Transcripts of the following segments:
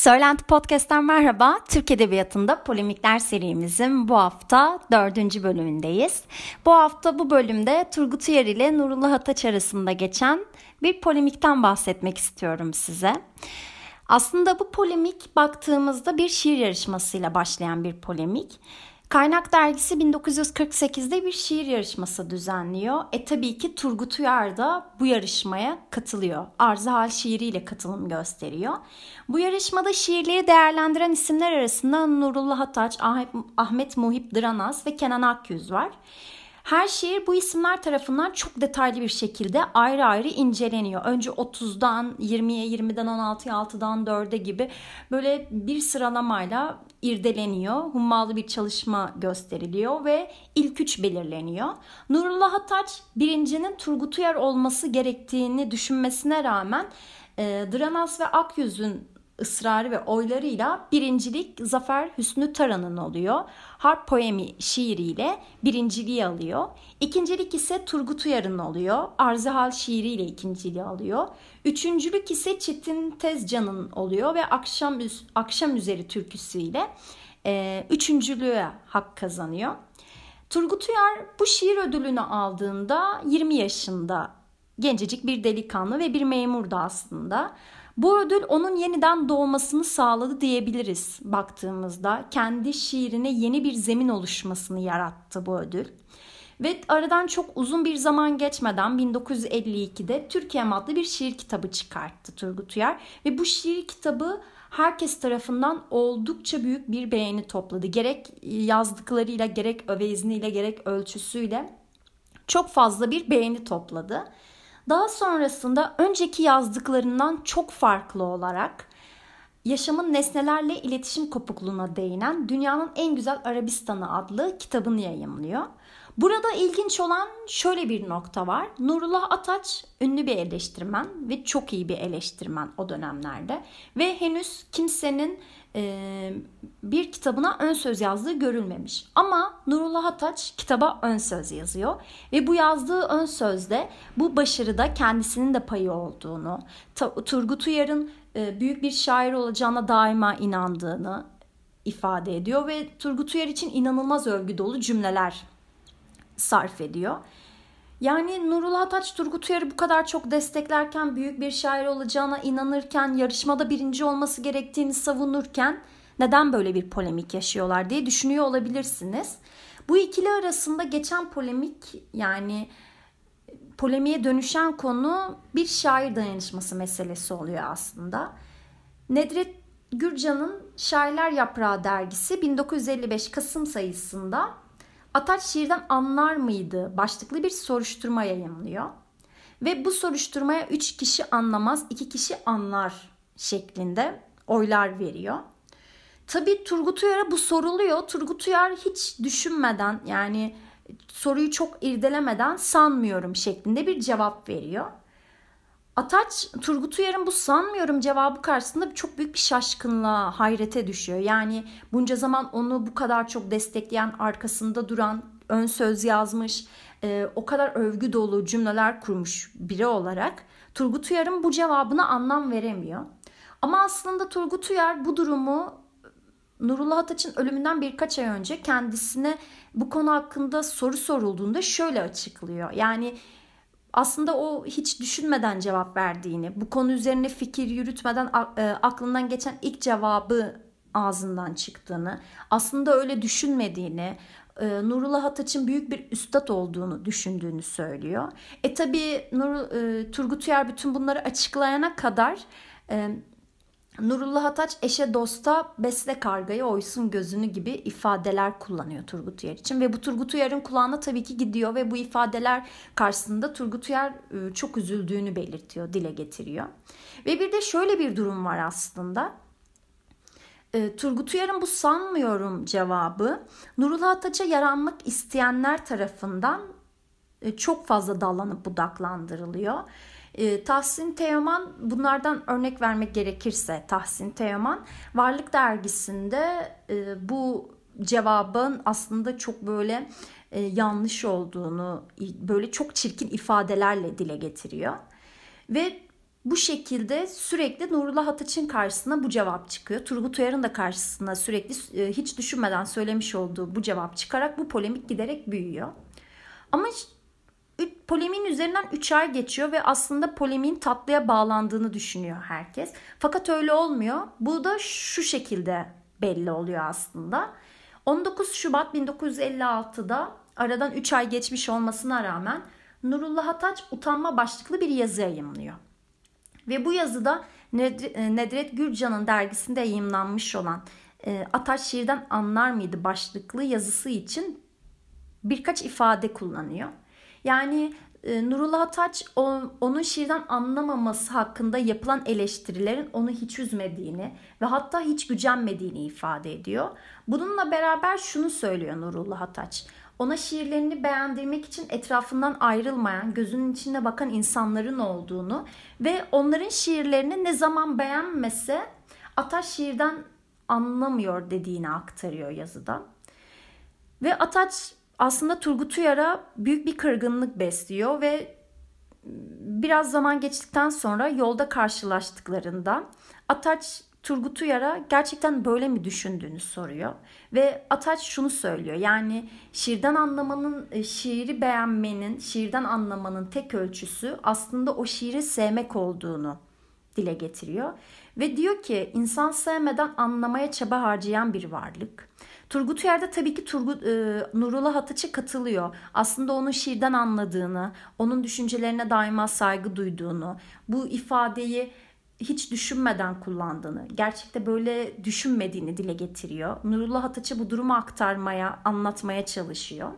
Söylenti Podcast'ten merhaba. Türk Edebiyatı'nda Polemikler serimizin bu hafta dördüncü bölümündeyiz. Bu hafta bu bölümde Turgut Uyar ile Nurullah Ataç arasında geçen bir polemikten bahsetmek istiyorum size. Aslında bu polemik baktığımızda bir şiir yarışmasıyla başlayan bir polemik. Kaynak Dergisi 1948'de bir şiir yarışması düzenliyor. E tabii ki Turgut Uyar da bu yarışmaya katılıyor. Arzı Hal şiiriyle katılım gösteriyor. Bu yarışmada şiirleri değerlendiren isimler arasında Nurullah Ataç, Ahmet Muhip Dranaz ve Kenan Akyüz var. Her şiir bu isimler tarafından çok detaylı bir şekilde ayrı ayrı inceleniyor. Önce 30'dan 20'ye, 20'den 16'ya, 6'dan 4'e gibi böyle bir sıralamayla irdeleniyor. Hummalı bir çalışma gösteriliyor ve ilk üç belirleniyor. Nurullah Ataç birincinin Turgut Uyar olması gerektiğini düşünmesine rağmen e, Dranas ve Akyüz'ün ısrarı ve oylarıyla birincilik Zafer Hüsnü Taran'ın oluyor. Harp poemi şiiriyle birinciliği alıyor. İkincilik ise Turgut Uyar'ın oluyor. Arzihal şiiriyle ikinciliği alıyor. Üçüncülük ise Çetin Tezcan'ın oluyor ve Akşam, Akşam Üzeri türküsüyle e, üçüncülüğe hak kazanıyor. Turgut Uyar bu şiir ödülünü aldığında 20 yaşında gencecik bir delikanlı ve bir memurdu aslında. Bu ödül onun yeniden doğmasını sağladı diyebiliriz baktığımızda. Kendi şiirine yeni bir zemin oluşmasını yarattı bu ödül. Ve aradan çok uzun bir zaman geçmeden 1952'de Türkiye adlı bir şiir kitabı çıkarttı Turgut Uyar. Ve bu şiir kitabı herkes tarafından oldukça büyük bir beğeni topladı. Gerek yazdıklarıyla, gerek övezniyle, gerek ölçüsüyle çok fazla bir beğeni topladı. Daha sonrasında önceki yazdıklarından çok farklı olarak yaşamın nesnelerle iletişim kopukluğuna değinen Dünyanın En Güzel Arabistanı adlı kitabını yayımlıyor. Burada ilginç olan şöyle bir nokta var. Nurullah Ataç ünlü bir eleştirmen ve çok iyi bir eleştirmen o dönemlerde. Ve henüz kimsenin e, bir kitabına ön söz yazdığı görülmemiş. Ama Nurullah Ataç kitaba ön söz yazıyor. Ve bu yazdığı ön sözde bu başarıda kendisinin de payı olduğunu, Turgut Uyar'ın e, büyük bir şair olacağına daima inandığını ifade ediyor. Ve Turgut Uyar için inanılmaz övgü dolu cümleler sarf ediyor. Yani Nurullah Ataç Turgut Uyar'ı bu kadar çok desteklerken, büyük bir şair olacağına inanırken, yarışmada birinci olması gerektiğini savunurken neden böyle bir polemik yaşıyorlar diye düşünüyor olabilirsiniz. Bu ikili arasında geçen polemik yani polemiğe dönüşen konu bir şair dayanışması meselesi oluyor aslında. Nedret Gürcan'ın Şairler Yaprağı dergisi 1955 Kasım sayısında Ataç şiirden anlar mıydı başlıklı bir soruşturma yayınlıyor. Ve bu soruşturmaya 3 kişi anlamaz, 2 kişi anlar şeklinde oylar veriyor. Tabii Turgut Uyar'a bu soruluyor. Turgut Uyar hiç düşünmeden yani soruyu çok irdelemeden sanmıyorum şeklinde bir cevap veriyor. Ataç Turgut Uyar'ın bu sanmıyorum cevabı karşısında çok büyük bir şaşkınlığa, hayrete düşüyor. Yani bunca zaman onu bu kadar çok destekleyen, arkasında duran, ön söz yazmış, e, o kadar övgü dolu cümleler kurmuş biri olarak Turgut Uyar'ın bu cevabına anlam veremiyor. Ama aslında Turgut Uyar bu durumu Nurullah Ataç'ın ölümünden birkaç ay önce kendisine bu konu hakkında soru sorulduğunda şöyle açıklıyor. Yani aslında o hiç düşünmeden cevap verdiğini, bu konu üzerine fikir yürütmeden e, aklından geçen ilk cevabı ağzından çıktığını, aslında öyle düşünmediğini, e, Nurullah Ataç'ın büyük bir üstad olduğunu düşündüğünü söylüyor. E tabi Nur, e, Turgut Uyar bütün bunları açıklayana kadar Nurullah Ataç eşe dosta besle kargayı oysun gözünü gibi ifadeler kullanıyor Turgut Uyar için. Ve bu Turgut Uyar'ın kulağına tabii ki gidiyor ve bu ifadeler karşısında Turgut Uyar e, çok üzüldüğünü belirtiyor, dile getiriyor. Ve bir de şöyle bir durum var aslında. E, Turgut Uyar'ın bu sanmıyorum cevabı Nurullah Ataç'a yaranmak isteyenler tarafından e, çok fazla dallanıp budaklandırılıyor. E, Tahsin Teoman bunlardan örnek vermek gerekirse Tahsin Teoman Varlık Dergisi'nde e, bu cevabın aslında çok böyle e, yanlış olduğunu böyle çok çirkin ifadelerle dile getiriyor. Ve bu şekilde sürekli Nurullah Ataç'ın karşısına bu cevap çıkıyor. Turgut Uyar'ın da karşısına sürekli e, hiç düşünmeden söylemiş olduğu bu cevap çıkarak bu polemik giderek büyüyor. Ama polemiğin üzerinden 3 ay geçiyor ve aslında polemiğin tatlıya bağlandığını düşünüyor herkes. Fakat öyle olmuyor. Bu da şu şekilde belli oluyor aslında. 19 Şubat 1956'da aradan 3 ay geçmiş olmasına rağmen Nurullah Ataç utanma başlıklı bir yazı yayımlıyor. Ve bu yazıda e, Nedret Gürcan'ın dergisinde yayımlanmış olan e, Ataç şiirden anlar mıydı başlıklı yazısı için birkaç ifade kullanıyor. Yani e, Nurullah Ataç onun şiirden anlamaması hakkında yapılan eleştirilerin onu hiç üzmediğini ve hatta hiç gücenmediğini ifade ediyor. Bununla beraber şunu söylüyor Nurullah Ataç ona şiirlerini beğendirmek için etrafından ayrılmayan, gözünün içine bakan insanların olduğunu ve onların şiirlerini ne zaman beğenmese Ataş şiirden anlamıyor dediğini aktarıyor yazıda. Ve Ataç aslında Turgut Uyar'a büyük bir kırgınlık besliyor ve biraz zaman geçtikten sonra yolda karşılaştıklarında Ataç Turgut Uyar'a gerçekten böyle mi düşündüğünü soruyor. Ve Ataç şunu söylüyor. Yani şiirden anlamanın, e, şiiri beğenmenin, şiirden anlamanın tek ölçüsü aslında o şiiri sevmek olduğunu dile getiriyor. Ve diyor ki insan sevmeden anlamaya çaba harcayan bir varlık. Turgut Uyar da tabii ki Turgut, e, Nurullah Ataç'a katılıyor. Aslında onun şiirden anladığını, onun düşüncelerine daima saygı duyduğunu, bu ifadeyi hiç düşünmeden kullandığını, gerçekte böyle düşünmediğini dile getiriyor. Nurullah Ataç'a bu durumu aktarmaya, anlatmaya çalışıyor.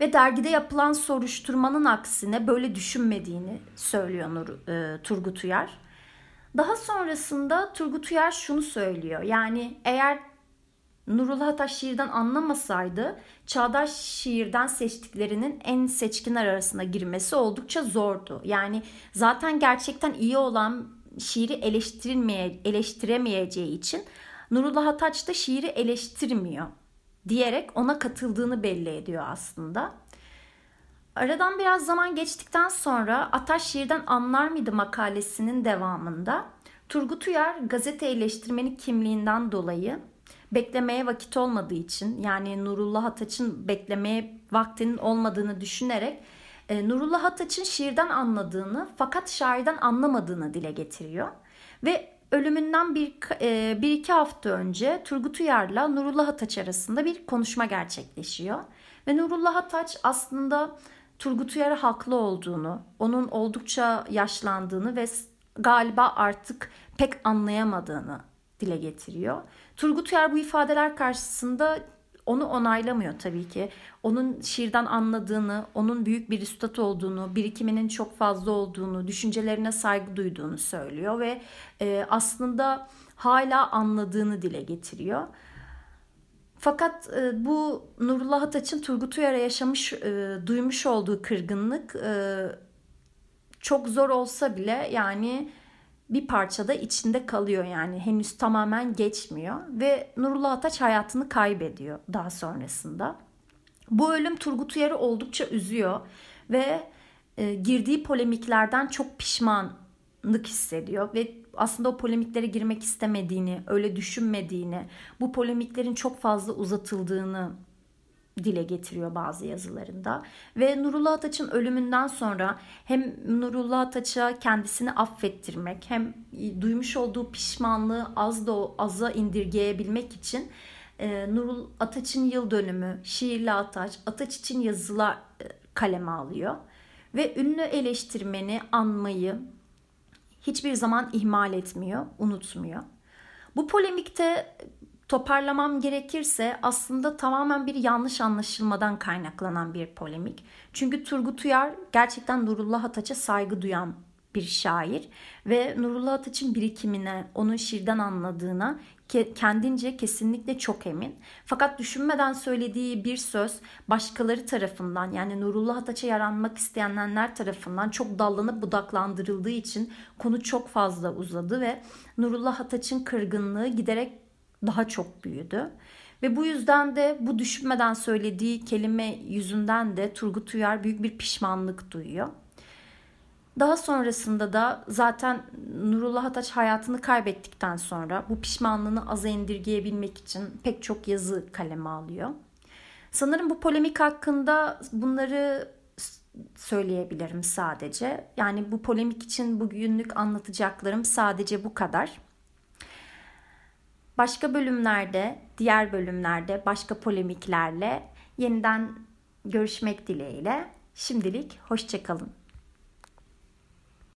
Ve dergide yapılan soruşturmanın aksine böyle düşünmediğini söylüyor Nur, e, Turgut Uyar. Daha sonrasında Turgut Uyar şunu söylüyor. Yani eğer Nurullah Ataş şiirden anlamasaydı çağdaş şiirden seçtiklerinin en seçkinler arasına girmesi oldukça zordu. Yani zaten gerçekten iyi olan şiiri eleştirilmeye, eleştiremeyeceği için Nurullah Ataç da şiiri eleştirmiyor diyerek ona katıldığını belli ediyor aslında. Aradan biraz zaman geçtikten sonra Ataş şiirden anlar mıydı makalesinin devamında Turgut Uyar gazete eleştirmeni kimliğinden dolayı beklemeye vakit olmadığı için yani Nurullah Ataç'ın beklemeye vaktinin olmadığını düşünerek e, Nurullah Ataç'ın şiirden anladığını fakat şairden anlamadığını dile getiriyor. Ve ölümünden bir, e, bir iki hafta önce Turgut Uyar'la Nurullah Ataç arasında bir konuşma gerçekleşiyor. Ve Nurullah Ataç aslında Turgut Uyar'a haklı olduğunu, onun oldukça yaşlandığını ve galiba artık pek anlayamadığını dile getiriyor. Turgut Uyar bu ifadeler karşısında onu onaylamıyor tabii ki. Onun şiirden anladığını, onun büyük bir üstad olduğunu, birikiminin çok fazla olduğunu, düşüncelerine saygı duyduğunu söylüyor ve e, aslında hala anladığını dile getiriyor. Fakat e, bu Nurullah Ataç'ın Turgut Uyar'a yaşamış, e, duymuş olduğu kırgınlık e, çok zor olsa bile yani bir parçada içinde kalıyor yani henüz tamamen geçmiyor ve Nurullah Ataç hayatını kaybediyor daha sonrasında. Bu ölüm Turgut Uyar'ı oldukça üzüyor ve e, girdiği polemiklerden çok pişmanlık hissediyor ve aslında o polemiklere girmek istemediğini, öyle düşünmediğini, bu polemiklerin çok fazla uzatıldığını dile getiriyor bazı yazılarında. Ve Nurullah Ataç'ın ölümünden sonra hem Nurullah Ataç'a kendisini affettirmek hem duymuş olduğu pişmanlığı az da aza indirgeyebilmek için e, Nurul Ataç'ın yıl dönümü, Şiirli Ataç, Ataç için yazılar e, kaleme alıyor. Ve ünlü eleştirmeni anmayı hiçbir zaman ihmal etmiyor, unutmuyor. Bu polemikte toparlamam gerekirse aslında tamamen bir yanlış anlaşılmadan kaynaklanan bir polemik. Çünkü Turgut Uyar gerçekten Nurullah Ataç'a saygı duyan bir şair ve Nurullah Ataç'ın birikimine, onun şiirden anladığına kendince kesinlikle çok emin. Fakat düşünmeden söylediği bir söz başkaları tarafından yani Nurullah Ataç'a yaranmak isteyenler tarafından çok dallanıp budaklandırıldığı için konu çok fazla uzadı ve Nurullah Ataç'ın kırgınlığı giderek daha çok büyüdü. Ve bu yüzden de bu düşünmeden söylediği kelime yüzünden de Turgut Uyar büyük bir pişmanlık duyuyor. Daha sonrasında da zaten Nurullah Ataç hayatını kaybettikten sonra bu pişmanlığını aza indirgeyebilmek için pek çok yazı kaleme alıyor. Sanırım bu polemik hakkında bunları söyleyebilirim sadece. Yani bu polemik için bugünlük anlatacaklarım sadece bu kadar. Başka bölümlerde, diğer bölümlerde başka polemiklerle yeniden görüşmek dileğiyle. Şimdilik hoşçakalın.